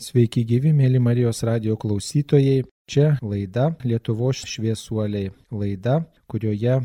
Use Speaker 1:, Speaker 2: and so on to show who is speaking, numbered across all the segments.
Speaker 1: Sveiki gyvi, mėly Marijos radio klausytojai. Čia laida Lietuvos šviesuoliai. Laida, kurioje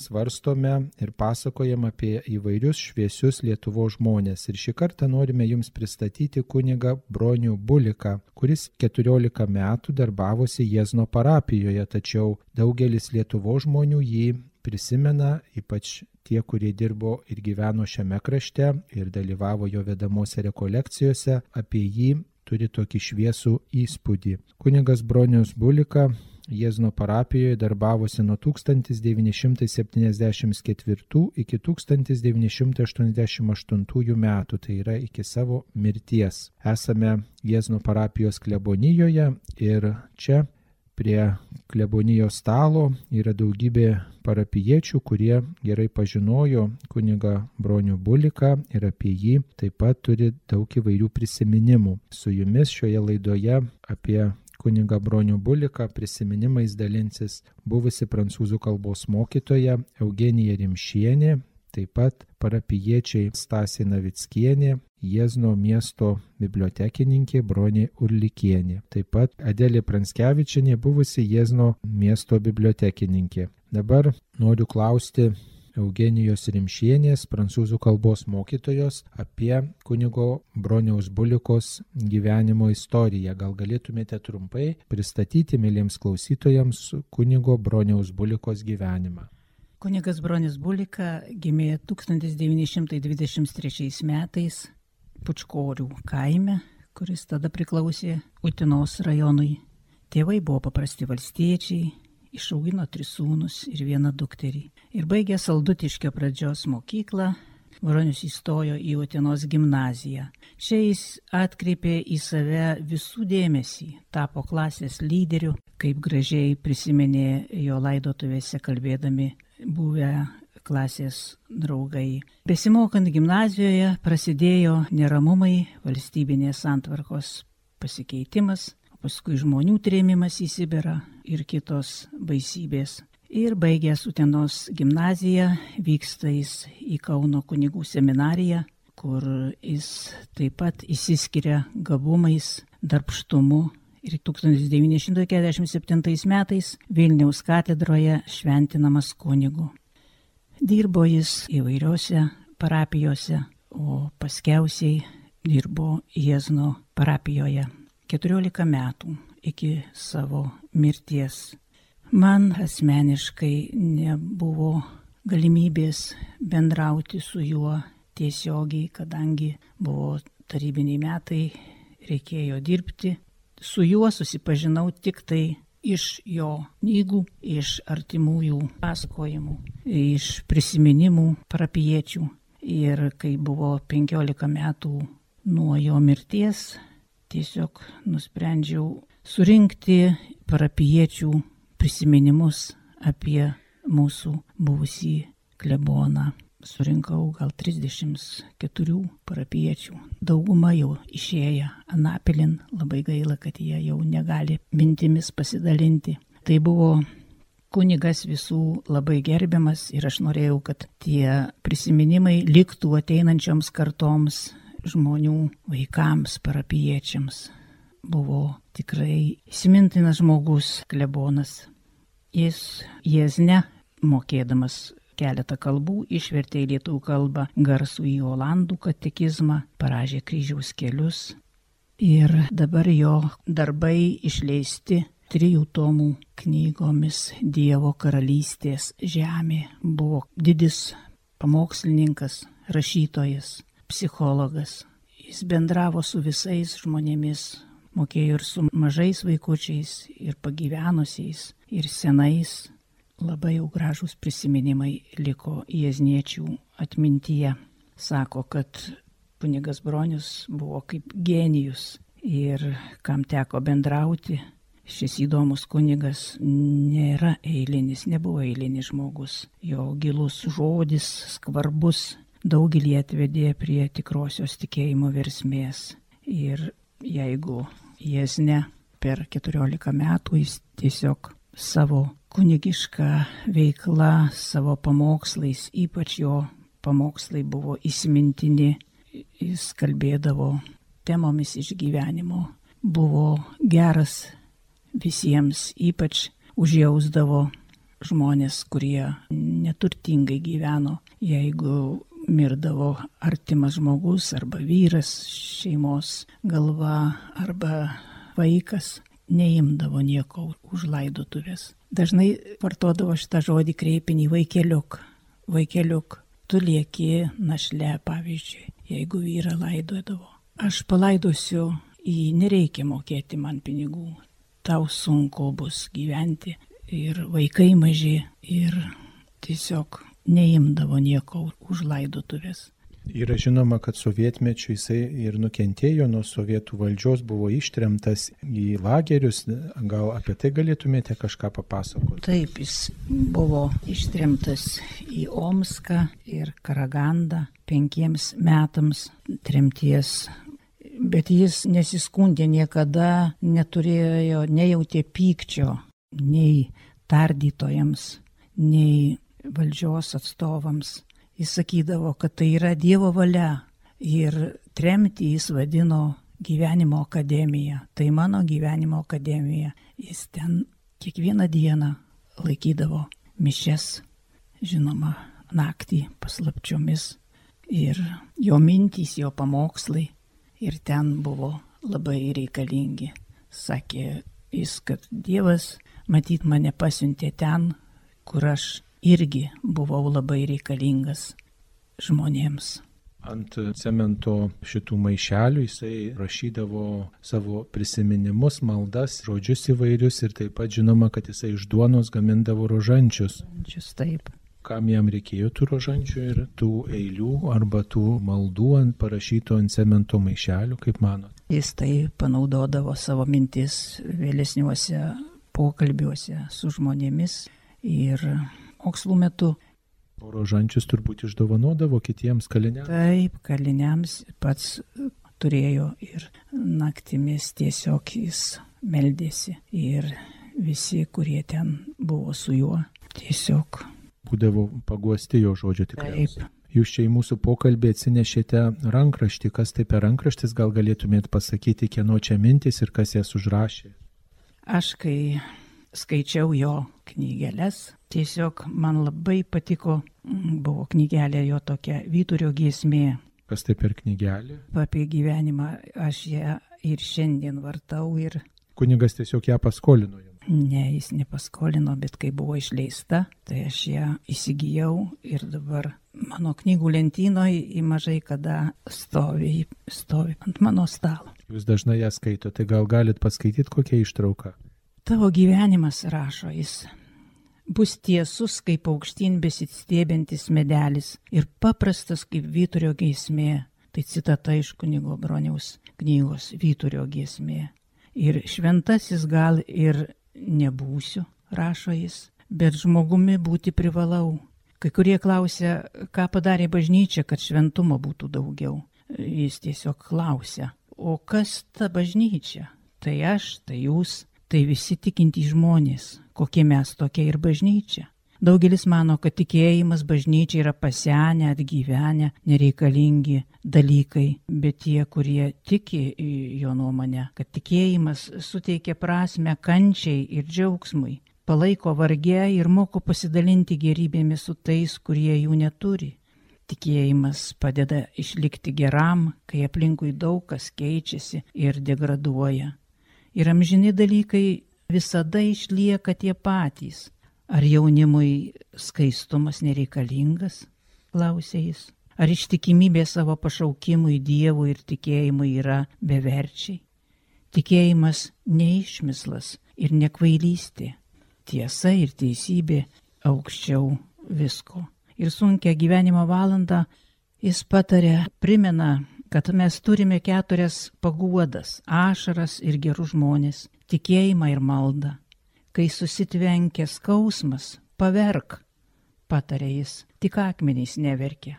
Speaker 1: svarstome ir pasakojam apie įvairius šviesius Lietuvos žmonės. Ir šį kartą norime jums pristatyti kunigą Bronių Buliką, kuris 14 metų darbavosi Jėzno parapijoje, tačiau daugelis Lietuvos žmonių jį prisimena, ypač tie, kurie dirbo ir gyveno šiame krašte ir dalyvavo jo vedamose rekolekcijose, apie jį turi tokį šviesų įspūdį. Kunigas Bronius Bulika Jėzno parapijoje darbavosi nuo 1974 iki 1988 metų, tai yra iki savo mirties. Esame Jėzno parapijos klebonijoje ir čia prie klebonijos stalo yra daugybė parapiečių, kurie gerai pažinojo kunigą Bronių Buliką ir apie jį taip pat turi daug įvairių prisiminimų. Su jumis šioje laidoje apie kunigą Bronių Buliką prisiminimais dalinsis buvusi prancūzų kalbos mokytoja Eugenija Rimšienė, taip pat parapiečiai Stasė Navickienė, Jėzno miesto bibliotekininkė Bronė Urlikienė, taip pat Adelė Pranskevičinė, buvusi Jėzno miesto bibliotekininkė. Dabar noriu klausti Eugenijos Rimšienės, prancūzų kalbos mokytojos, apie kunigo Broniaus Bulikos gyvenimo istoriją. Gal galėtumėte trumpai pristatyti mėlyms klausytojams kunigo Broniaus Bulikos gyvenimą?
Speaker 2: Kunigas Bronis Bulika gimė 1923 metais Pučkorių kaime, kuris tada priklausė Utinos rajonui. Tėvai buvo paprasti valstiečiai, išaugino tris sūnus ir vieną dukterį. Ir baigė Saldutiškio pradžios mokyklą, Bronius įstojo į Utenos gimnaziją. Čia jis atkreipė į save visų dėmesį, tapo klasės lyderiu, kaip gražiai prisiminė jo laidotuvėse kalbėdami buvę klasės draugai. Besimokant gimnazijoje prasidėjo neramumai, valstybinės santvarkos pasikeitimas, paskui žmonių trėmimas į Sibirą ir kitos baisybės. Ir baigęs Utenos gimnaziją vyksta jis į Kauno kunigų seminariją, kur jis taip pat įsiskiria gabumais, darbštumu. Ir 1947 metais Vilniaus katedroje šventinamas kunigu. Dirbo jis įvairiose parapijose, o paskiausiai dirbo Jėzno parapijoje 14 metų iki savo mirties. Man asmeniškai nebuvo galimybės bendrauti su juo tiesiogiai, kadangi buvo tarybiniai metai, reikėjo dirbti. Su juo susipažinau tik tai iš jo knygų, iš artimųjų pasakojimų, iš prisiminimų parapiečių. Ir kai buvo 15 metų nuo jo mirties, tiesiog nusprendžiau surinkti parapiečių prisiminimus apie mūsų buvusį kleboną. Surinkau gal 34 parapiečių. Dauguma jau išėję Anapilin, labai gaila, kad jie jau negali mintimis pasidalinti. Tai buvo kunigas visų labai gerbiamas ir aš norėjau, kad tie prisiminimai liktų ateinančioms kartoms žmonių vaikams, parapiečiams. Buvo tikrai įsimintinas žmogus, klebonas. Jis Jėzne, mokėdamas keletą kalbų, išvertė į lietuvių kalbą garsų į olandų katekizmą, paražė kryžiaus kelius. Ir dabar jo darbai išleisti trijų tomų knygomis Dievo karalystės žemė. Buvo didis pamokslininkas, rašytojas, psichologas. Jis bendravo su visais žmonėmis, mokėjo ir su mažais vaikučiais, ir pagyvenusiais, ir senais. Labai jau gražus prisiminimai liko jėzniečių atmintyje. Sako, kad kunigas Bronius buvo kaip genijus ir kam teko bendrauti, šis įdomus kunigas nėra eilinis, nebuvo eilinis žmogus. Jo gilus žodis, skvarbus daugelį atvedė prie tikrosios tikėjimo versmės. Ir jeigu jas ne per 14 metų jis tiesiog savo kunigišką veiklą, savo pamokslais, ypač jo pamokslai buvo įsimintini, jis kalbėdavo temomis iš gyvenimo, buvo geras visiems, ypač užjausdavo žmonės, kurie neturtingai gyveno. Jeigu mirdavo artimas žmogus arba vyras šeimos galva arba vaikas, neimdavo nieko už laidotuvės. Dažnai vartodavo šitą žodį kreipinį vaikeliuk. Vaikeliuk, tu lieki našle, pavyzdžiui, jeigu vyrą laidodavo. Aš palaidosiu į nereikia mokėti man pinigų. Tau sunku bus gyventi ir vaikai maži ir tiesiog neimdavo nieko už laidotuvės.
Speaker 1: Yra žinoma, kad sovietmečiu jisai ir nukentėjo nuo sovietų valdžios, buvo ištremtas į lagerius. Gal apie tai galėtumėte kažką papasakoti?
Speaker 2: Taip, jis buvo ištremtas į Omską ir Karagandą penkiems metams tremties bet jis nesiskundė niekada, neturėjo, nejautė pykčio nei tardytojams, nei valdžios atstovams. Jis sakydavo, kad tai yra Dievo valia ir tremti jis vadino gyvenimo akademija. Tai mano gyvenimo akademija. Jis ten kiekvieną dieną laikydavo mišes, žinoma, naktį paslapčiomis. Ir jo mintys, jo pamokslai ir ten buvo labai reikalingi. Sakė jis, kad Dievas matyt mane pasiuntė ten, kur aš irgi buvau labai reikalingas žmonėms.
Speaker 1: Ant cemento šitų maišelių jisai rašydavo savo prisiminimus, maldas, žodžius įvairius ir taip pat žinoma, kad jisai iš duonos gamindavo rožančius.
Speaker 2: Rožančius taip
Speaker 1: kam jam reikėjo tų rožančių ir tų eilių arba tų maldų ant parašyto ant cemento maišelių, kaip manot?
Speaker 2: Jis tai panaudodavo savo mintis vėlesniuose pokalbiuose su žmonėmis ir mokslų metu.
Speaker 1: O rožančius turbūt išdovanodavo kitiems kaliniams?
Speaker 2: Taip, kaliniams pats turėjo ir naktimis tiesiog jis meldėsi ir visi, kurie ten buvo su juo, tiesiog
Speaker 1: būdavo paguosti jo žodžio tikriausiai.
Speaker 2: Taip.
Speaker 1: Jūs čia į mūsų pokalbį atsinešėte rankraštį, kas tai per rankraštis, gal galėtumėt pasakyti, kieno čia mintis ir kas jas užrašė.
Speaker 2: Aš kai skaičiau jo knygelės, tiesiog man labai patiko, buvo knygelė jo tokia Vyturio giesmė.
Speaker 1: Kas tai per knygelė?
Speaker 2: Apie gyvenimą aš ją ir šiandien vartau ir...
Speaker 1: Kunigas tiesiog ją paskolino jums.
Speaker 2: Ne, jis nepaskolino, bet kai buvo išleista, tai aš ją įsigijau ir dabar mano knygų lentynoje į mažai kada stovi, stovi ant mano stalo.
Speaker 1: Jūs dažnai ją skaitote, tai gal galit paskaityti kokią ištrauką?
Speaker 2: Tavo gyvenimas, rašo jis, bus tiesus kaip aukštyn besitstėbintis medelis ir paprastas kaip Vyturio giesmė. Tai citata iš kunigo Broniaus knygos Vyturio giesmė. Ir šventasis gal ir nebūsiu, rašo jis, bet žmogumi būti privalau. Kai kurie klausia, ką padarė bažnyčia, kad šventumo būtų daugiau. Jis tiesiog klausia, o kas ta bažnyčia? Tai aš, tai jūs, tai visi tikintys žmonės, kokie mes tokie ir bažnyčia. Daugelis mano, kad tikėjimas bažnyčia yra pasenę, atgyvenę, nereikalingi dalykai, bet tie, kurie tiki jo nuomonę, kad tikėjimas suteikia prasme kančiai ir džiaugsmui, palaiko vargę ir moko pasidalinti gerybėmis su tais, kurie jų neturi. Tikėjimas padeda išlikti geram, kai aplinkui daug kas keičiasi ir degraduoja. Ir amžini dalykai visada išlieka tie patys Ar jaunimui skaistumas nereikalingas? klausė jis. Ar ištikimybė savo pašaukimui Dievui ir tikėjimui yra beverčiai? Tikėjimas neišmislas ir nekvailystė. Tiesa ir teisybė aukščiau visko. Ir sunkia gyvenimo valanda jis patarė, primena, kad mes turime keturias paguodas - ašaras ir gerus žmonės, tikėjimą ir maldą kai susitvenkia skausmas, paverk, patarė jis, tik akmenys neverkia.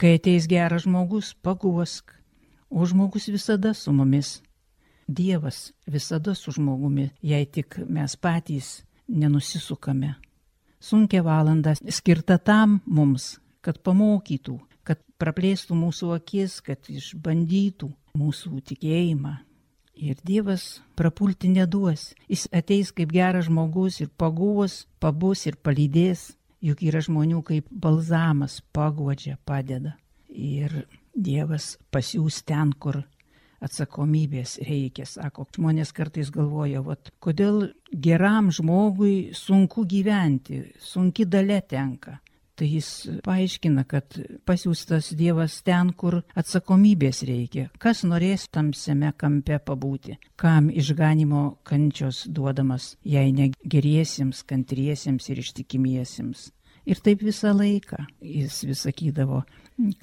Speaker 2: Kai ateis geras žmogus, paguosk, o žmogus visada su mumis. Dievas visada su žmogumi, jei tik mes patys nenusisukame. Sunkia valanda skirta tam mums, kad pamokytų, praplėstų mūsų akis, kad išbandytų mūsų tikėjimą Ir Dievas prapulti neduos. Jis ateis kaip geras žmogus ir paguos, pabus ir palydės. Juk yra žmonių kaip balzamas, paguodžia, padeda. Ir Dievas pasiūs ten, kur atsakomybės reikia, sako. Žmonės kartais galvoja, vat, kodėl geram žmogui sunku gyventi, sunki dalė tenka. Tai jis paaiškina, kad pasiūstas Dievas ten, kur atsakomybės reikia. Kas norės tamsiame kampe pabūti, kam išganimo kančios duodamas, jei ne geriesiems, kantriesiems ir ištikimiesiems. Ir taip visą laiką jis vis sakydavo,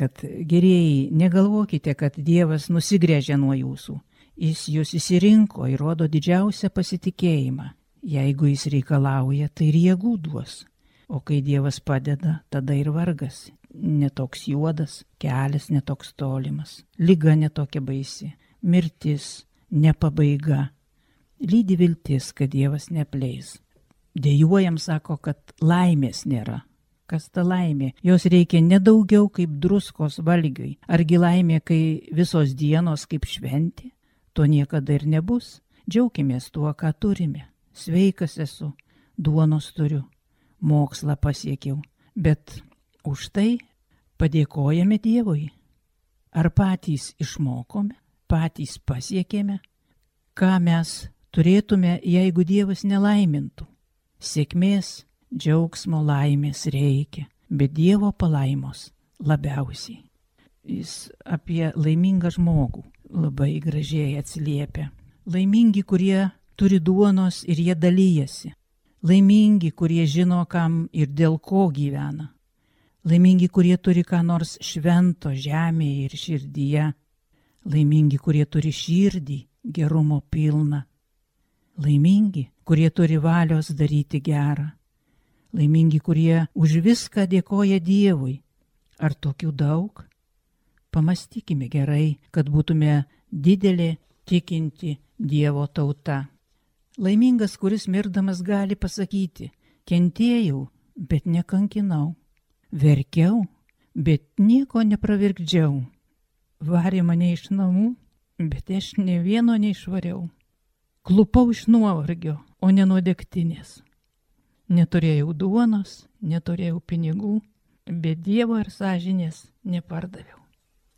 Speaker 2: kad gerieji, negalvokite, kad Dievas nusigrėžė nuo jūsų. Jis jūs įsirinko ir rodo didžiausią pasitikėjimą. Jeigu jis reikalauja, tai ir jėgų duos. O kai Dievas padeda, tada ir vargas netoks juodas, kelias netoks tolimas, lyga netokia baisi, mirtis ne pabaiga. Lydi viltis, kad Dievas nepleis. Dėjuojam sako, kad laimės nėra. Kas ta laimė? Jos reikia nedaugiau kaip druskos valgiui. Argi laimė, kai visos dienos kaip šventi? To niekada ir nebus. Džiaukimės tuo, ką turime. Sveikas esu, duonos turiu, mokslą pasiekiau, bet už tai padėkojame Dievui. Ar patys išmokome, patys pasiekėme, ką mes turėtume, jeigu Dievas nelaimintų. Sėkmės, džiaugsmo, laimės reikia, bet Dievo palaimos labiausiai. Jis apie laimingą žmogų labai gražiai atsiliepia. Laimingi, kurie turi duonos ir jie dalyjasi. Laimingi, kurie žino, kam ir dėl ko gyvena. Laimingi, kurie turi ką nors švento žemėje ir širdyje. Laimingi, kurie turi širdį gerumo pilną. Laimingi, kurie turi valios daryti gerą. Laimingi, kurie už viską dėkoja Dievui. Ar tokių daug? Pamastykime gerai, kad būtume didelė tikinti Dievo tauta. Laimingas, kuris mirdamas gali pasakyti, kentėjau, bet nekankinau, verkiau, bet nieko nepravirkdžiau, varė mane iš namų, bet aš ne vieno neišvariau, klupau iš nuovargio, o ne nuo degtinės. Neturėjau duonos, neturėjau pinigų, bet Dievo ir sąžinės nepardaviau.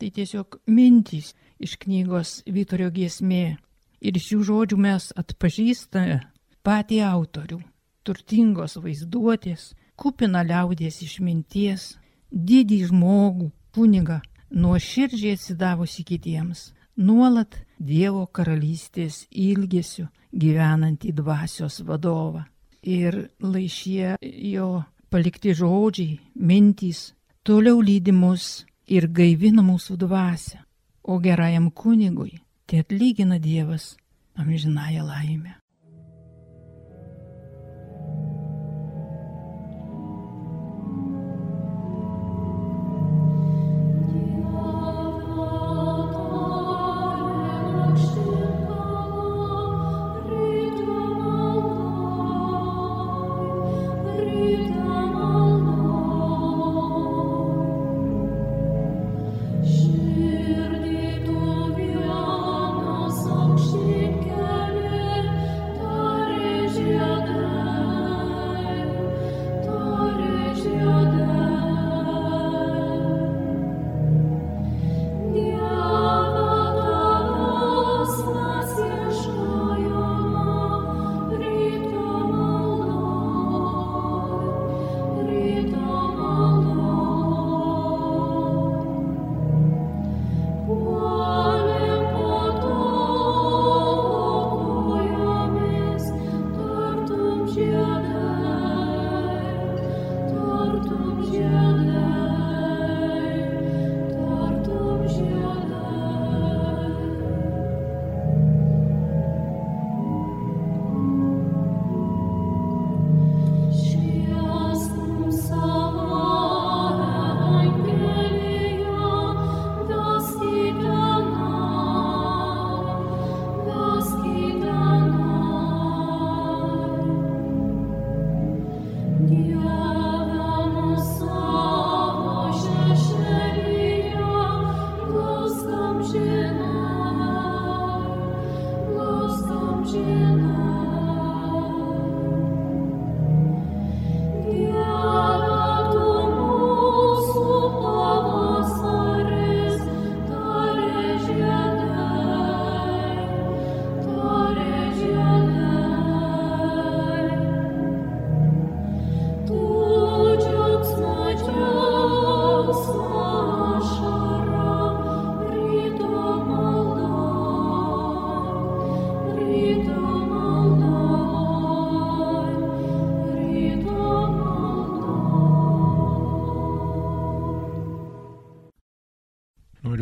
Speaker 2: Tai tiesiog mintys iš knygos Vytorio giesmė Ir šių žodžių mes atpažįstame patį autorių, turtingos vaizduotės, kupina liaudės išminties, didį žmogų, kunigą, nuoširdžiai atsidavusi kitiems, nuolat Dievo karalystės ilgesiu gyvenantį dvasios vadovą. Ir laišie jo palikti žodžiai, mintys toliau lydimus ir gaivina mūsų dvasę, o gerajam kunigui tai atlygina Dievas amžinąją laimę.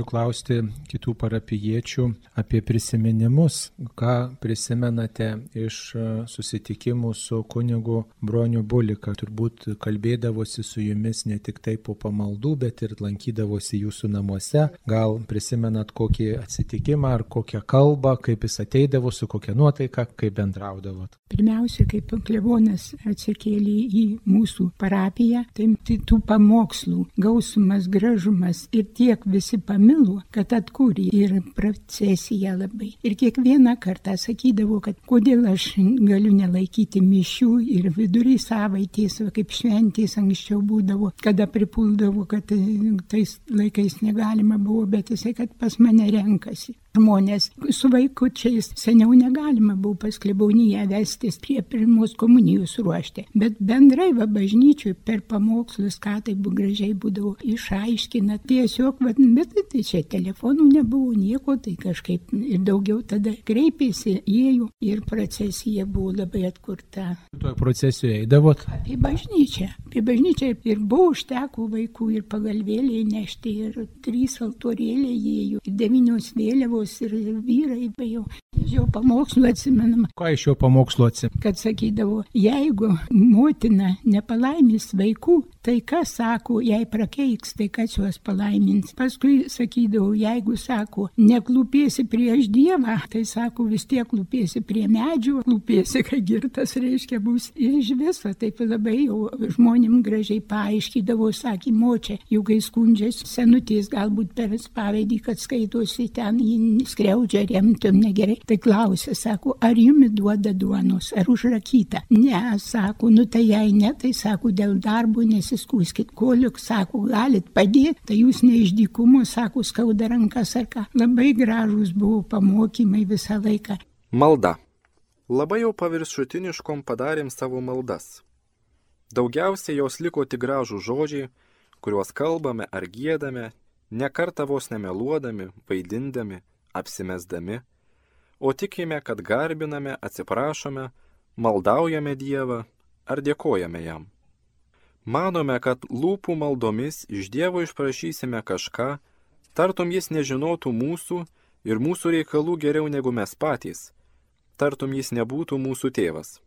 Speaker 1: Klausti kitų parapiečių apie prisiminimus, ką prisimenate iš e, susitikimų su kunigu Broniu Bulika. Turbūt kalbėdavosi su jumis ne tik taip po pamaldų, bet ir lankydavosi jūsų namuose. Gal prisimenat kokį atsitikimą ar kokią kalbą, kaip jis ateidavo, su kokia nuotaika, kaip bendraudavot.
Speaker 3: Pirmiausia, kaip klebonas atsikėlė į mūsų parapiją, tai tų pamokslų gausumas, gražumas ir tiek visi pamilo, kad atkūrė ir procesiją labai. Ir kiekvieną kartą sakydavo, kad kodėl aš galiu nelaikyti mišių ir vidury savaitės, kaip šventės anksčiau būdavo, kada pripuldavo, kad tais laikais negalima buvo, bet jisai, kad pas mane renkasi žmonės su vaikučiais. Seniau negalima buvo pas kleboniją vestis prie pirmos komunijos ruošti, bet bendrai va bažnyčiui per pamokslus, ką tai buvo gražiai būdavo išaiškina. Tiesiog, va, bet tai čia telefonų nebuvo nieko, tai kažkaip ir daugiau tada kreipėsi, ėjo ir procesija buvo labai atkurta.
Speaker 1: Toje procesijoje eidavot?
Speaker 3: Apie bažnyčią. Apie bažnyčią ir buvo užteko vaikų ir pagalvėliai nešti ir trys altorėliai ėjo, ir devynios vėliavos moteris ir vyrai jau jo pamokslų atsimenama.
Speaker 1: Ką iš jo pamokslų atsimenama?
Speaker 3: Kad sakydavo, jeigu motina nepalaimys vaikų, tai kas sako, jei prakeiks, tai kas juos palaimins. Paskui sakydavo, jeigu sako, neklūpėsi prieš Dievą, tai sako, vis tiek klūpėsi prie medžių, klūpėsi, kai girtas reiškia bus. Ir iš viso taip labai jau žmonėm gražiai paaiškydavo, sakė, močia, jau kai skundžiasi senutės, galbūt per spavedį, kad skaitosi ten, skriaudžia, remtum negerai. Tai klausė, sako, ar jumi duoda duonos, ar užrakyta? Ne, sako, nu tai jei ne, tai sako, dėl darbo nesiskūskit. Koliuk, sako, galit padėti, tai jūs ne iš dykumo, sako, skauda rankas ar ką. Labai gražus buvo pamokymai visą laiką.
Speaker 4: Malda. Labai jau paviršutiniškom padarėm savo maldas. Daugiausiai jos liko tik gražų žodžiai, kuriuos kalbame ar gėdame, nekartą vos nemeluodami, vaidindami, apsimesdami, o tikime, kad garbiname, atsiprašome, maldaujame Dievą ar dėkojame jam. Manome, kad lūpų maldomis iš Dievo išprašysime kažką, tartum jis nežinotų mūsų ir mūsų reikalų geriau negu mes patys, tartum jis nebūtų mūsų tėvas.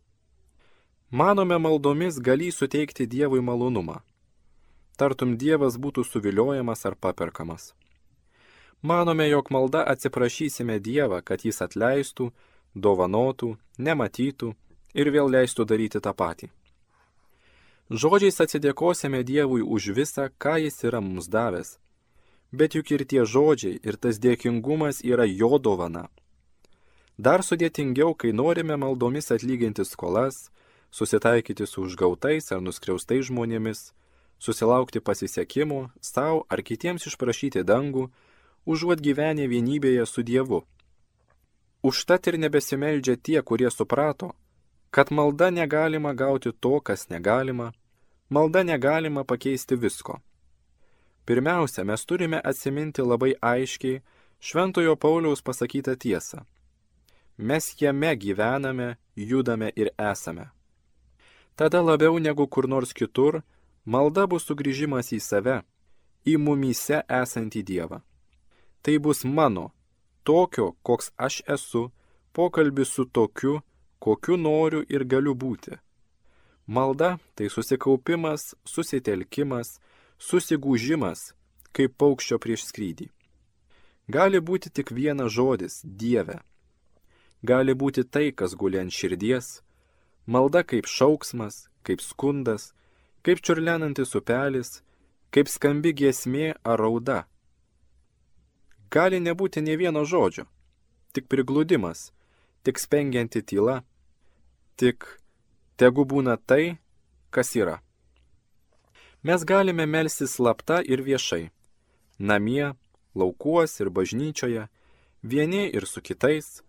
Speaker 4: Manome maldomis gali suteikti Dievui malonumą tartum Dievas būtų suviliojamas ar paperkamas. Manome, jog malda atsiprašysime Dievą, kad jis atleistų, dovanotų, nematytų ir vėl leistų daryti tą patį. Žodžiais atsidėkosime Dievui už visą, ką jis yra mums davęs. Bet juk ir tie žodžiai, ir tas dėkingumas yra jo dovana. Dar sudėtingiau, kai norime maldomis atlyginti skolas, susitaikyti su užgautais ar nuskriaustais žmonėmis, susilaukti pasisekimų, savo ar kitiems išprašyti dangų, užuot gyvenę vienybėje su Dievu. Užtat ir nebesimeldžia tie, kurie suprato, kad malda negalima gauti to, kas negalima, malda negalima pakeisti visko. Pirmiausia, mes turime atsiminti labai aiškiai Šventojo Pauliaus pasakytą tiesą. Mes jame gyvename, judame ir esame. Tada labiau negu kur nors kitur Malda bus sugrįžimas į save, į mumyse esantį Dievą. Tai bus mano, tokio, koks aš esu, pokalbis su tokiu, kokiu noriu ir galiu būti. Malda tai susikaupimas, susitelkimas, susigūžimas, kaip paukščio prieš skrydį. Gali būti tik vienas žodis - Dieve. Gali būti tai, kas guli ant širdies, malda kaip šauksmas, kaip skundas, kaip čiurlenantis upelis, kaip skambi giesmė ar rauda. Gali nebūti ne vieno žodžio, tik prigludimas, tik spengianti tyla, tik tegu būna tai, kas yra. Mes galime melsti slapta ir viešai, namie, laukuos ir bažnyčioje, vieni ir su kitais,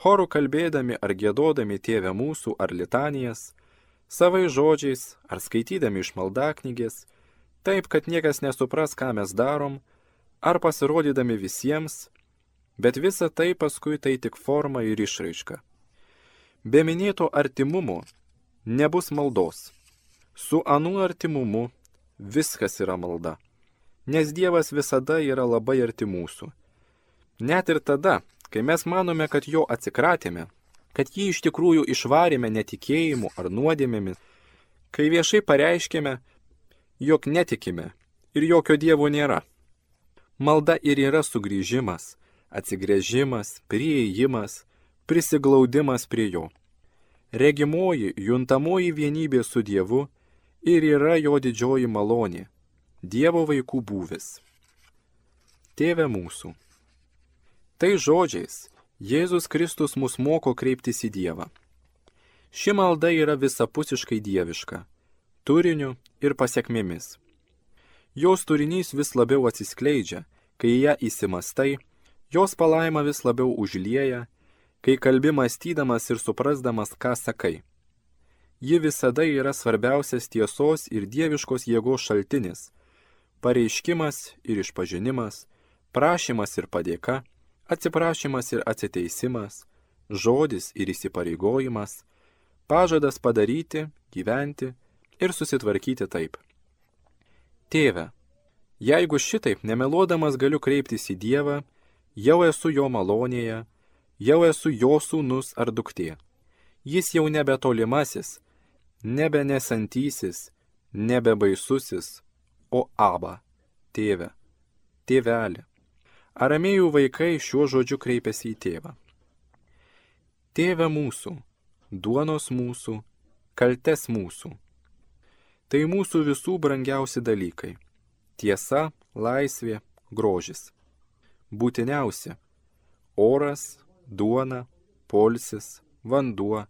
Speaker 4: chorų kalbėdami ar gėdodami tėvę mūsų ar litanijas, savai žodžiais ar skaitydami iš maldaknygės, taip, kad niekas nesupras, ką mes darom, ar pasirodydami visiems, bet visa tai paskui tai tik forma ir išraiška. Be minėto artimumo nebus maldos. Su anu artimumu viskas yra malda. nes Dievas visada yra labai arti mūsų. Net ir tada, kai mes manome, kad jo atsikratėme, kad jį iš tikrųjų išvarėme netikėjimu ar nuodėmėmis, kai viešai pareiškėme, jog netikime ir jokio Dievo nėra. Malda ir yra sugrįžimas, atsigrėžimas, prieigimas, prisiglaudimas prie jo. Regimoji, juntamoji vienybė su Dievu ir yra jo didžioji malonė - Dievo vaikų būvis. Tėve mūsų. Tai žodžiais Jėzus Kristus mus moko kreiptis į Dievą. Ši malda yra visapusiškai dieviška - turiniu ir pasiekmėmis. Jos turinys vis labiau atsiskleidžia, kai ją įsimastai, jos palaima vis labiau užlieja, kai kalbi mąstydamas ir suprasdamas, ką sakai. Ji visada yra svarbiausias tiesos ir dieviškos jėgos šaltinis - pareiškimas ir išpažinimas, prašymas ir padėka, atsiprašymas ir atsiteisimas, žodis ir įsipareigojimas, pažadas padaryti, gyventi ir susitvarkyti taip. Tėve, jeigu šitaip nemeluodamas galiu kreiptis į Dievą, jau esu jo malonėje, jau esu jo sūnus ar duktė. Jis jau nebe tolimasis, nebe nesantysis, nebe baisusis, o aba, tėve, tėvelė. Aramėjų vaikai šiuo žodžiu kreipiasi į tėvą. Tėve mūsų, duonos mūsų, kaltes mūsų. Tai mūsų visų brangiausi dalykai - tiesa, laisvė, grožis. Būtiniausi - oras, duona, polsis, vanduo,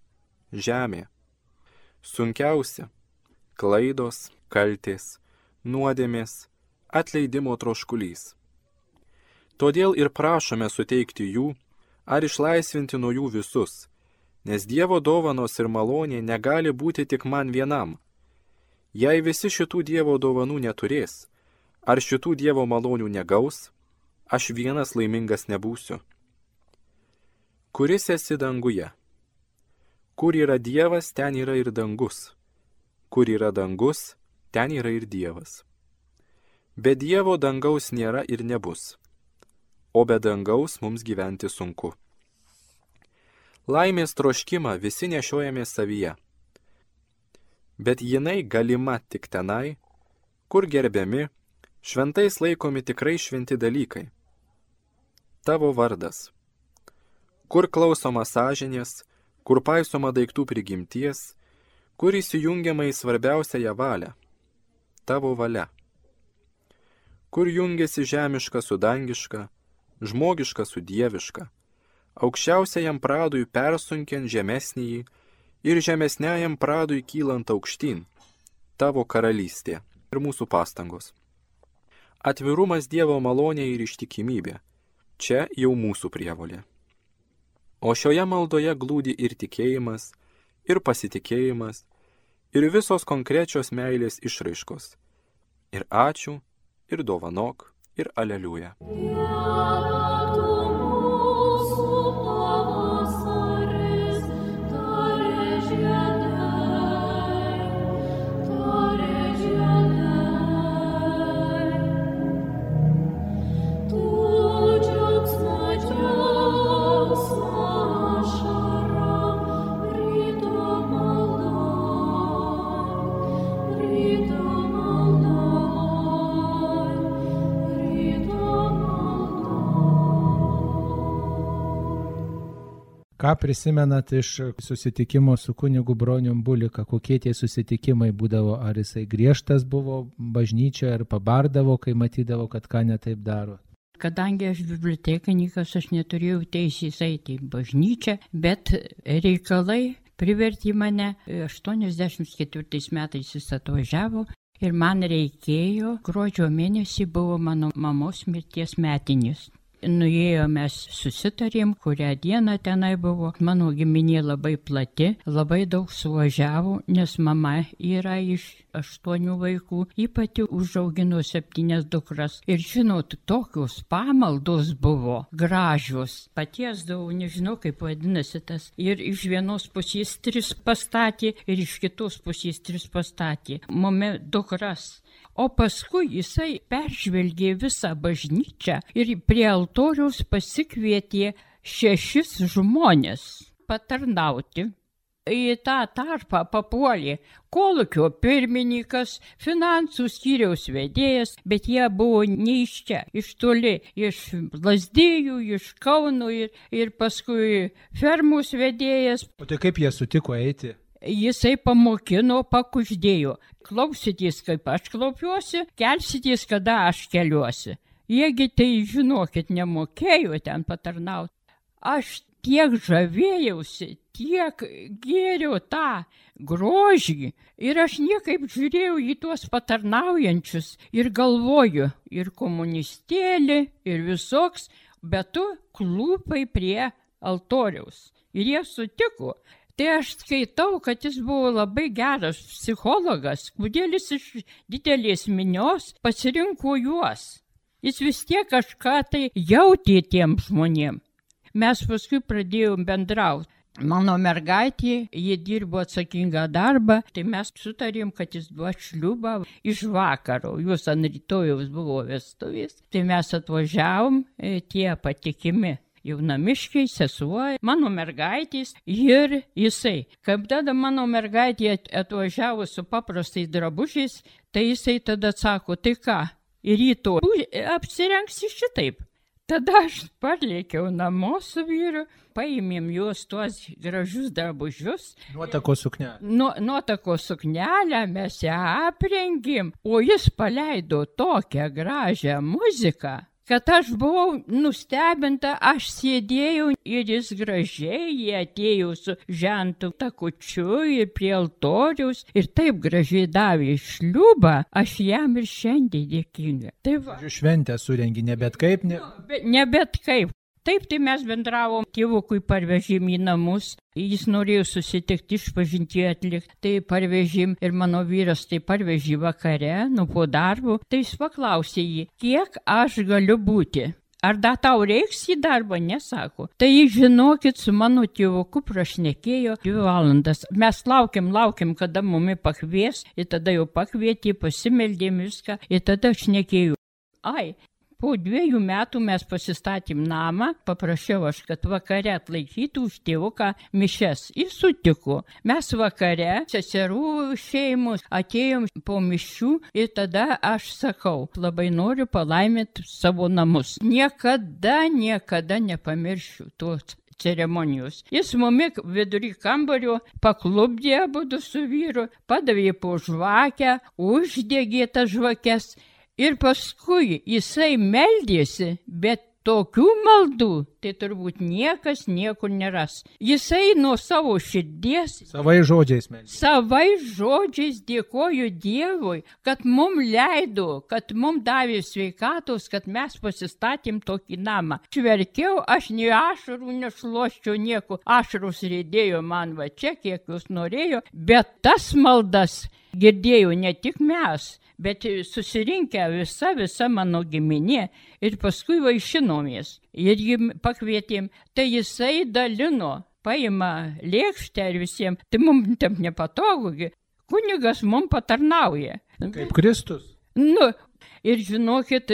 Speaker 4: žemė. Sunkiausia - klaidos, kaltės, nuodėmės, atleidimo troškulys. Todėl ir prašome suteikti jų ar išlaisvinti nuo jų visus, nes Dievo dovanos ir malonė negali būti tik man vienam. Jei visi šitų Dievo dovanų neturės, ar šitų Dievo malonių negaus, aš vienas laimingas nebūsiu kuris esi danguje. Kur yra Dievas, ten yra ir dangus. Kur yra dangus, ten yra ir Dievas. Be Dievo dangaus nėra ir nebus. O be dangaus mums gyventi sunku. Laimės troškimą visi nešiojame savyje. Bet jinai galima tik tenai, kur gerbiami, šventais laikomi tikrai šventi dalykai. Tavo vardas kur klausoma sąžinės, kur paisoma daiktų prigimties, kur įsijungiama į svarbiausiąją valią - tavo valia. Kur jungiasi žemiška su dangiška, žmogiška su dieviška, aukščiausiajam pradui persunkiant žemesnįjį ir žemesniajam pradui kylant aukštyn - tavo karalystė ir mūsų pastangos. Atvirumas Dievo malonė ir ištikimybė - čia jau mūsų prievolė. O šioje maldoje glūdi ir tikėjimas, ir pasitikėjimas, ir visos konkrečios meilės išraiškos. Ir ačiū, ir dovanok, ir aleliuja. Yeah.
Speaker 1: Ką prisimenat iš susitikimo su kunigu Bronium Bulika, kokie tie susitikimai būdavo, ar jisai griežtas buvo bažnyčioje, ar pabardavo, kai matydavo, kad ką netaip daro?
Speaker 5: Kadangi aš bibliotekininkas, aš neturėjau teisės eiti į bažnyčią, bet reikalai privertė mane, 84 metais jis atvažiavo ir man reikėjo, gruodžio mėnesį buvo mano mamos mirties metinis nuėjom mes susitarėm, kurią dieną tenai buvo. Mano giminė labai plati, labai daug suvažiavo, nes mama yra iš aštuonių vaikų, ji pati užaugino septynias dukras. Ir žinot, tokios pamaldos buvo gražios. Patiesdavau, nežinau kaip vadinasi tas. Ir iš vienos pusės tris pastatė, ir iš kitos pusės tris pastatė. Mame dukras O paskui jisai peržvelgė visą bažnyčią ir prie altoriaus pasikvietė šešis žmonės patarnauti į tą tarpą papuolė kolūkio pirmininkas, finansų skyriaus vedėjas, bet jie buvo ne iš čia, iš toli, iš Lasdėjų, iš Kaunų ir, ir paskui fermus vedėjas.
Speaker 1: O tai kaip jie sutiko eiti?
Speaker 5: Jisai pamokino, pakuždėjo. Klausitės, kaip aš klaupiuosi, kelsitės, kada aš keliuosi. Jiegi tai, žinokit, nemokėjo ten patarnauti. Aš tiek žavėjausi, tiek gėriau tą grožį ir aš niekaip žiūrėjau į tuos patarnaujančius ir galvoju, ir komunistėlį, ir visoks, bet tu klūpai prie altoriaus. Ir jie sutiko. Tai aš skaitau, kad jis buvo labai geras psichologas, kodėl jis iš didelės minios pasirinko juos. Jis vis tiek kažką tai jautė tiem žmonėm mes paskui pradėjom bendrauti. Mano mergaitė, ji dirbo atsakingą darbą, tai mes sutarėm, kad jis duos šliubą iš vakaro. Jūs ant rytojaus buvo vestuvės. Tai mes atvažiavom, e, tie patikimi jaunamiškiai, sesuo, mano mergaitės ir jisai. Kaip tada mano mergaitė atvažiavo su paprastais drabužiais, tai jisai tada sako, tai ką, rytoj apsirengsi šitaip. Tada aš parlėkiau namo su vyru, paėmėm juos tuos gražius drabužius.
Speaker 1: Nuotako suknelę.
Speaker 5: Nu, nuotako suknelę mes ją aprengėm, o jis paleido tokią gražią muziką kad aš buvau nustebinta, aš sėdėjau ir jis gražiai, jie atėjo su žentų takučiu ir prie altoriaus ir taip gražiai davė šliubą, aš jam ir šiandien dėkinga.
Speaker 1: Tai va. Šventę surengi, ne bet kaip, ne.
Speaker 5: Ne, ne bet kaip. Taip, tai mes bendravom, tėvukui parvežėm į namus, jis norėjo susitikti išpažinti atlikti, tai parvežėm ir mano vyras tai parvežė vakare, nu po darbo, tai jis paklausė jį, kiek aš galiu būti. Ar da tau reiks į darbą, nesako. Tai žinokit, su mano tėvuku prašnekėjo dvi valandas. Mes laukiam, laukiam, kada mumi pakvies, ir tada jau pakvietė, pasimeldėm viską, ir tada aš nekėjau. Ai, Po dviejų metų mes pasistatėm namą, paprašiau aš, kad vakare atlaikytų už tėvuką mišes. Ir sutiko. Mes vakare, seserų šeimus, atėjom po mišių ir tada aš sakau, labai noriu palaiminti savo namus. Niekada, niekada nepamiršiu tos ceremonijos. Jis mumik vidury kambario paklubdė abu su vyru, padavė po žvakę, uždegė tas žvakes Ir paskui jisai meldėsi, bet tokių maldų tai turbūt niekas niekur neras. Jisai nuo savo širdies.
Speaker 1: Savai žodžiais meldėsi.
Speaker 5: Savai žodžiais dėkoju Dievui, kad mum leido, kad mum davė sveikatos, kad mes pasistatėm tokį namą. Šverkiau, aš nei ašarų nešloščiau nieko, ašarus rėdėjo man va čia, kiek jūs norėjo, bet tas maldas girdėjau ne tik mes bet susirinkę visa, visa mano giminė ir paskui vaišinomės ir jį pakvietėm, tai jisai dalino, paima lėkštę ir visiems, tai mums tam nepatogu, kunigas mums patarnauja.
Speaker 1: Kaip Kristus.
Speaker 5: Nu, Ir žinokit,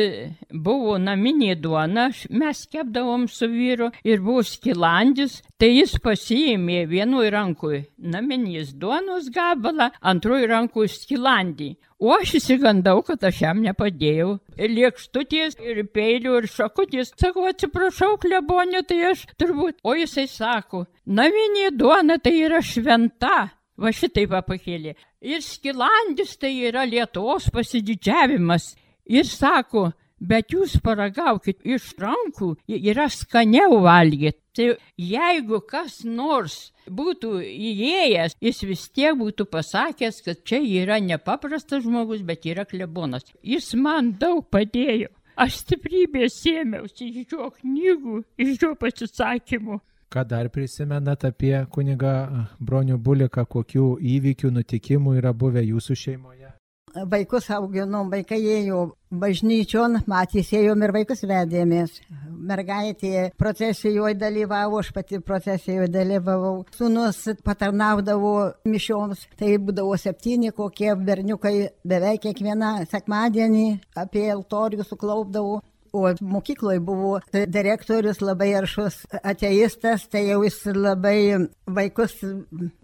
Speaker 5: buvo naminė duona, mes kepdavom su vyru ir buvo skilandis, tai jis pasiėmė vienoj rankui naminės duonos gabalą, antroj rankui skilandį. O aš įsigandau, kad aš jam nepadėjau. Ir lėkštutės, ir peilių, ir šakutės. Sakau, atsiprašau, klebonė, tai aš turbūt. O jisai sako, naminė duona tai yra šventa. Va šitaip pakėlė. Ir skilandis tai yra Lietuvos pasididžiavimas ir sako, bet jūs paragaukit iš rankų, yra skaniau valgyti. Tai jeigu kas nors būtų įėjęs, jis vis tiek būtų pasakęs, kad čia yra nepaprastas žmogus, bet yra klebonas. Jis man daug padėjo. Aš stiprybės sėmiausi iš jo knygų, iš jo pasisakymų.
Speaker 1: Ką dar prisimenat apie kunigą Bronių Buliką, kokių įvykių, nutikimų yra buvę jūsų šeimoje?
Speaker 6: Vaikus auginom, vaikai ėjo bažnyčion, matys ėjom ir vaikus vedėmės. Mergaitė procesijoje dalyvavo, aš pati procesijoje dalyvavau. Sūnus patarnaudavo mišioms, tai būdavo septyni kokie berniukai beveik kiekvieną sekmadienį apie altorių suklaupdavo. O mokykloje buvo direktorius labai aršus ateistas, tai jau jis labai vaikus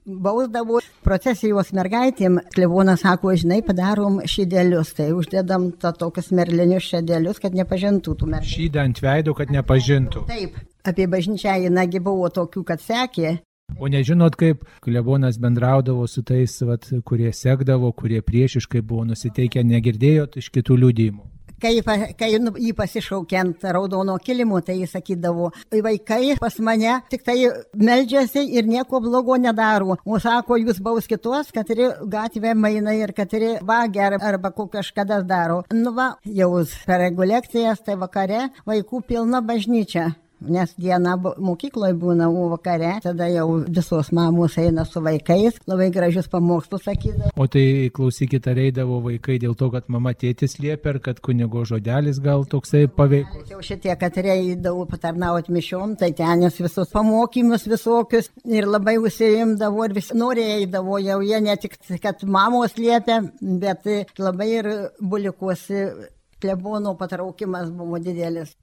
Speaker 6: bausdavo. Procesijos mergaitėm klebonas sako, žinai, padarom šydelius, tai uždedam to tokius merlinius šydelius, kad nepažintų tų mergaičių.
Speaker 1: Šydą ant veido, kad nepažintų.
Speaker 6: Taip, apie bažnyčią jinagi buvo tokių, kad sekė.
Speaker 1: O nežinot, kaip klebonas bendraudavo su tais, vat, kurie sekdavo, kurie priešiškai buvo nusiteikę, negirdėjot iš kitų liūdimų.
Speaker 6: Kai, kai nu, jį pasišaukė ant raudono kilimo, tai jis sakydavo, vaikai pas mane tik tai meldžiasi ir nieko blogo nedaro. O sako, jūs baus kitos, kad ir gatvė maina ir kad ir vagia ar- arba kažkada daro. Nu va, jau per reguliakcijas, tai vakare vaikų pilna bažnyčia. Nes diena mokykloje būna, o vakare tada jau visos mamos eina su vaikais, labai gražius pamokslus sakydavo.
Speaker 1: O tai klausykit, ar eidavo vaikai dėl to, kad mama tėtis liepia, ar kad kunigo žodelis gal toksai paveikus.
Speaker 6: Jau šitie, kad reidavau patarnauti mišiom, tai ten jis visus pamokymus visokius ir labai užsiimdavo ir visi norėdavo, jau jie ne tik, kad mamos liepia, bet labai ir bulikuosi klebono patraukimas buvo didelis.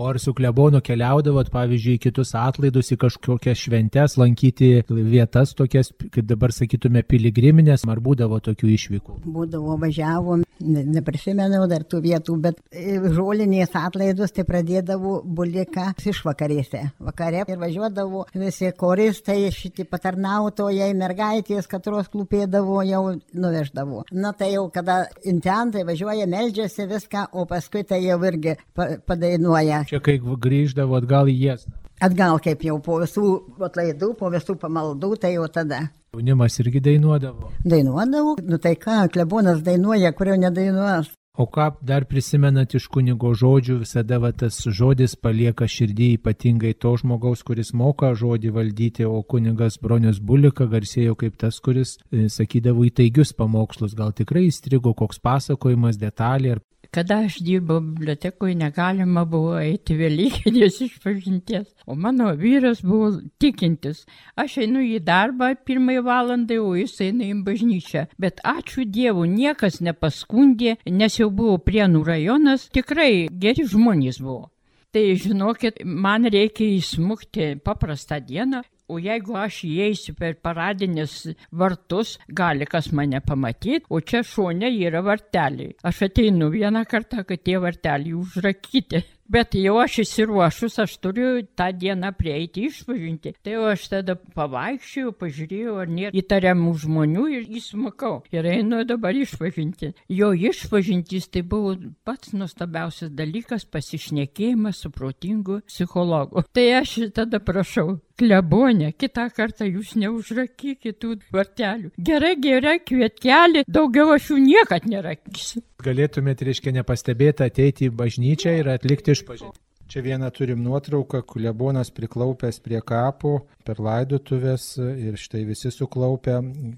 Speaker 1: O ar su klebonu keliaudavot, pavyzdžiui, į kitus atlaidus, į kažkokias šventes, lankyti vietas tokias, kaip dabar sakytume, piligriminės, ar būdavo tokių išvykų?
Speaker 6: Būdavo važiavom, ne- neprisimenu dar tų vietų, bet e, žolinės atlaidus tai pradėdavo bulika iš vakarėse. Vakare ir važiuodavo visi koristai, šitie patarnautojai, mergaitės, katros klūpėdavo, jau nuveždavo. Na tai jau kada intentai važiuoja, meldžiasi viską, o paskui tai jau irgi pa padainuoja.
Speaker 1: Čia kai grįždavo atgal į jas.
Speaker 6: Atgal kaip jau po visų atlaidų, po visų pamaldų, tai jau tada.
Speaker 1: Jaunimas irgi dainuodavo.
Speaker 6: Dainuodavau, nu tai ką, klebonas dainuoja, kurio nedainuos.
Speaker 1: O ką dar prisimenat iš kunigo žodžių, visada va, tas žodis palieka širdį ypatingai to žmogaus, kuris moka žodį valdyti, o kunigas Bronius Bulika garsėjo kaip tas, kuris e, sakydavo įtaigius pamokslus. Gal tikrai įstrigo koks pasakojimas, detalė ar
Speaker 5: Kada aš dirbau bibliotekoje, negalima buvo eiti Velykinės išpažinties, o mano vyras buvo tikintis. Aš einu į darbą pirmąją valandą, o jis eina į bažnyčią. Bet ačiū Dievui, niekas nepaskundė, nes jau buvo Prienų rajonas, tikrai geri žmonės buvo. Tai žinokit, man reikia įsmukti paprastą dieną, o jeigu aš įeisiu per paradinės vartus, gali kas mane pamatyti, o čia šone yra varteliai. Aš ateinu vieną kartą, kad tie varteliai užrakyti. Bet jau aš įsiruošus, aš turiu tą dieną prieiti išpažinti. Tai jau aš tada pavaikščiojau, pažiūrėjau, ar nėra įtariamų žmonių ir įsmukau. Ir einu dabar išpažinti. Jo išpažintys tai buvo pats nuostabiausias dalykas - pasišnekėjimas su protingu psichologu. Tai aš tada prašau, klebonė, kitą kartą jūs neužrakykit tų vartelių. Gerai, gerai, kvietkelį, daugiau aš jų niekad nerakysiu.
Speaker 1: galėtumėte, reiškia, nepastebėti ateiti į bažnyčią ir atlikti išpažinti. Čia vieną turim nuotrauką, klebonas priklaupęs prie kapo per laidotuvės ir štai visi suklaupę,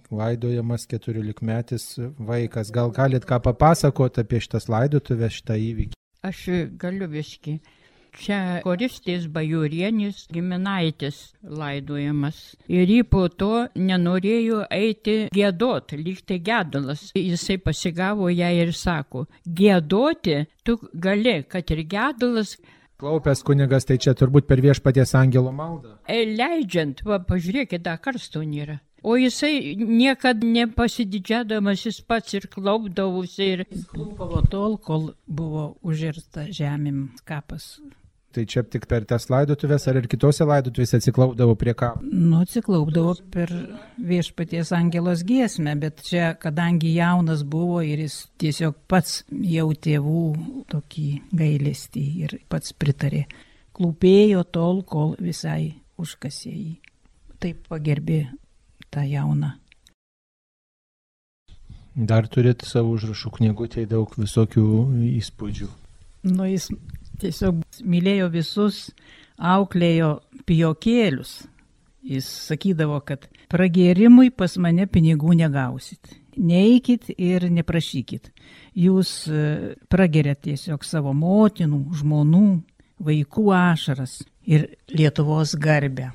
Speaker 1: laidojamas keturiolikmetis vaikas. Gal galit ką papasakoti apie šitas laidotuvės, šitą įvykį?
Speaker 5: Aš galiu viski. Čia koristės bajorienis giminaitis laidojamas. Ir jį po to nenorėjo eiti gėdot, lyg tai gedulas. Jisai pasigavo ją ir sako, gėdoti tu gali, kad ir gedulas,
Speaker 1: Klaupęs kunigas, tai čia turbūt per viešpaties angelo maldą.
Speaker 5: e, leidžiant, va, pažiūrėkit, dar karsto nėra. O jisai niekada nepasididžiadamas jis pats ir klaupdavusi ir
Speaker 2: Klūpavo tol, kol buvo užirsta žemėm kapas.
Speaker 1: Tai čia tik per tas laidotuvės ar ir kitose laidotuvėse atsiklaupdavo prie kapo.
Speaker 2: Nu, atsiklaupdavo per viešpaties angelos giesmę, bet čia, kadangi jaunas buvo ir jis tiesiog pats jau tėvų tokį gailestį ir pats pritarė. Klūpėjo tol, kol visai užkasė jį. Taip pagerbė tą jauną.
Speaker 1: Dar turit savo užrašų knygutėje daug visokių įspūdžių.
Speaker 2: Nu, jis tiesiog mylėjo visus, auklėjo pijokėlius. Jis sakydavo, kad pragėrimui pas mane pinigų negausit. Neikit ir neprašykit. Jūs e, pragerėt tiesiog savo motinų, žmonų, vaikų ašaras ir Lietuvos garbę.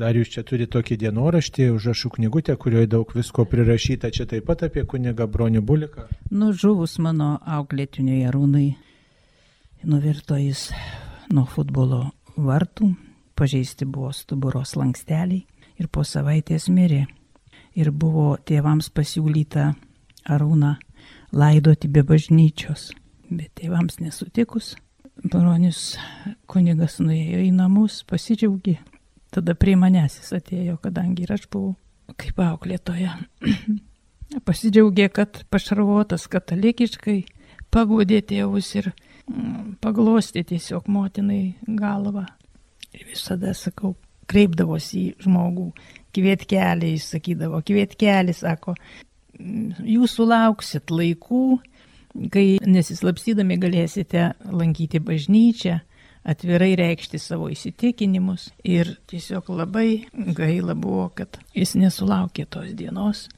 Speaker 1: Dar jūs čia turite tokį dienoraštį, užrašų knygutę, kurioje daug visko prirašyta, čia taip pat apie kunigą Bronių Buliką.
Speaker 2: Nužuvus mano auklėtiniui Arūnai, nuvirto jis nuo futbolo vartų, pažeisti buvo stuburos lanksteliai ir po savaitės mirė. Ir buvo tėvams pasiūlyta Arūną laidoti be bažnyčios. Bet tėvams nesutikus, bronius kunigas nuėjo į namus, pasidžiaugė. Tada prie manęs jis atėjo, kadangi ir aš buvau kaip auklėtoja. Pasidžiaugė, kad pašarvotas katalikiškai, pagodė tėvus ir paglostė tiesiog motinai galvą. Ir visada sakau, kreipdavosi į žmogų, kvietkelį, jis sakydavo, kvietkelį, sako, jūs sulauksit laikų, kai nesislapstydami galėsite lankyti bažnyčią, atvirai reikšti savo įsitikinimus ir tiesiog labai gaila buvo, kad jis nesulaukė tos dienos.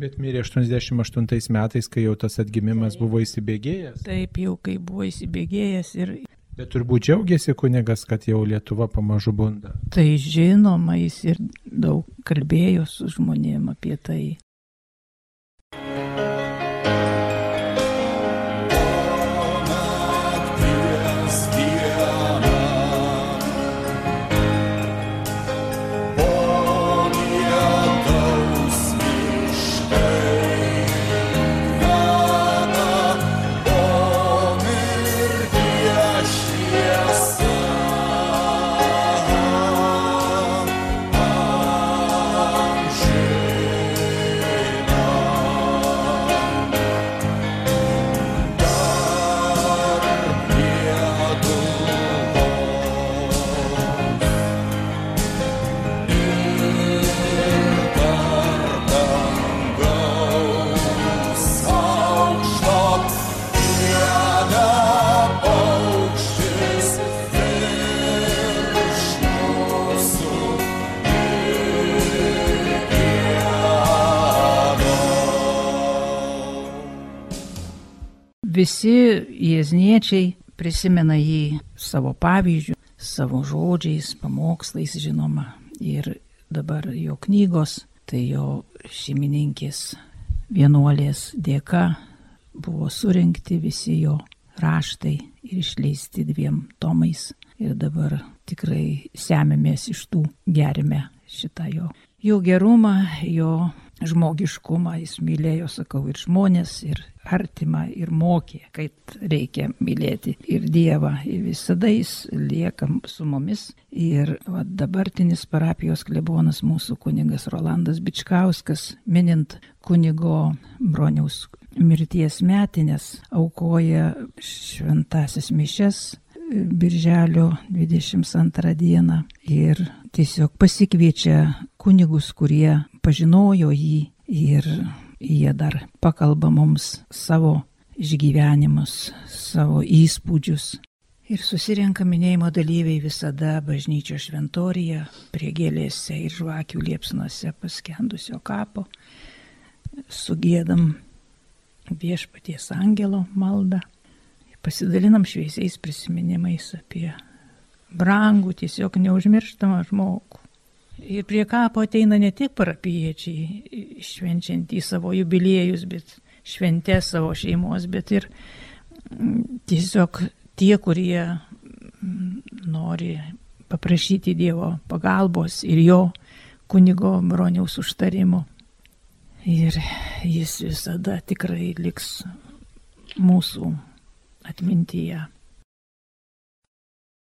Speaker 1: Bet mirė 88 metais, kai jau tas atgimimas buvo įsibėgėjęs.
Speaker 2: Taip jau, kai buvo įsibėgėjęs ir
Speaker 1: Bet turbūt džiaugiasi kunigas, kad jau Lietuva pamažu bunda.
Speaker 2: Tai žinoma, jis ir daug kalbėjo su žmonėm apie tai. Visi jėzniečiai prisimena jį savo pavyzdžių, savo žodžiais, pamokslais, žinoma. Ir dabar jo knygos, tai jo šeimininkės vienuolės dėka buvo surinkti visi jo raštai ir išleisti dviem tomais. Ir dabar tikrai semėmės iš tų gerime šitą jo. Jo gerumą, jo žmogiškumą, jis mylėjo, sakau, ir žmonės, ir artimą, ir mokė, kaip reikia mylėti ir Dievą. Ir visada jis lieka su mumis. Ir va, dabartinis parapijos klebonas mūsų kunigas Rolandas Bičkauskas, minint kunigo broniaus mirties metinės, aukoja šventasis mišes Birželio 22 dieną ir tiesiog pasikviečia kunigus, kurie pažinojo jį ir jie dar pakalba mums savo išgyvenimus, savo įspūdžius. Ir susirenka minėjimo dalyviai visada bažnyčio šventorija, prie gėlėse ir žvakių liepsnuose paskendusio kapo, sugėdam viešpaties angelo maldą, pasidalinam šviesiais prisiminimais apie brangų, tiesiog neužmirštamą žmogų. Ir prie kapo ateina ne tik parapiečiai, švenčiantys savo jubiliejus, bet šventę savo šeimos, bet ir mm, tiesiog tie, kurie mm, nori paprašyti Dievo pagalbos ir jo kunigo broniaus užtarimo. Ir jis visada tikrai liks mūsų atmintyje.